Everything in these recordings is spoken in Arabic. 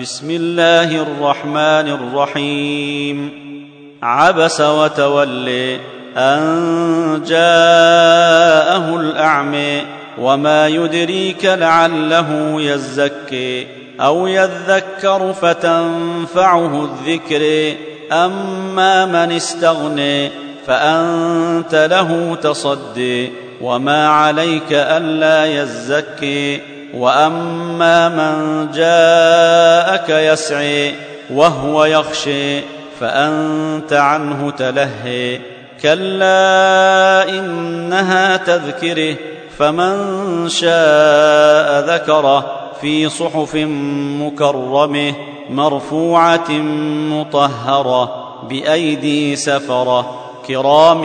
بسم الله الرحمن الرحيم. عبس وتولي أن جاءه الاعمي وما يدريك لعله يزكي أو يذكر فتنفعه الذكر. أما من استغني فأنت له تصدي وما عليك ألا يزكي. واما من جاءك يسعي وهو يخشي فانت عنه تلهي كلا انها تذكره فمن شاء ذكره في صحف مكرمه مرفوعه مطهره بايدي سفره كرام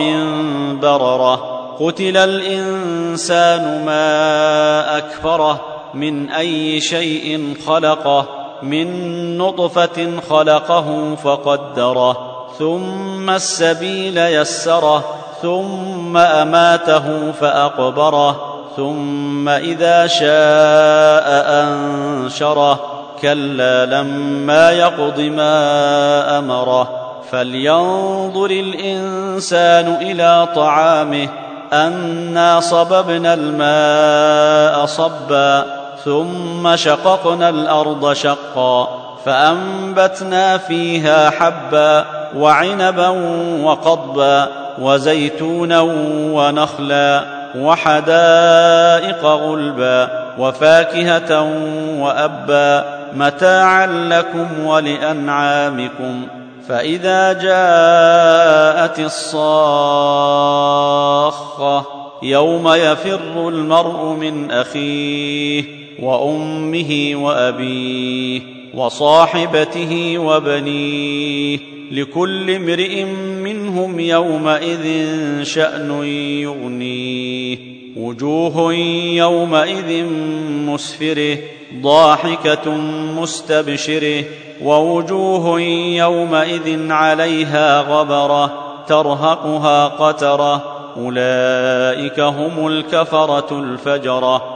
برره قتل الانسان ما اكفره من أي شيء خلقه من نطفة خلقه فقدره ثم السبيل يسره ثم أماته فأقبره ثم إذا شاء أنشره. كلا لما يقض ما أمره. فلينظر الإنسان إلى طعامه أنا صببنا الماء صبا. ثم شققنا الأرض شقا فأنبتنا فيها حبا وعنبا وقضبا وزيتونا ونخلا وحدائق غلبا وفاكهة وأبا متاعا لكم ولأنعامكم فإذا جاءت الصاخة يوم يفر المرء من أخيه وأمه وأبيه وصاحبته وبنيه لكل امرئ منهم يومئذ شأن يغنيه. وجوه يومئذ مسفره ضاحكة مستبشره. ووجوه يومئذ عليها غبره ترهقها قتره. أولئك هم الكفرة الفجرة.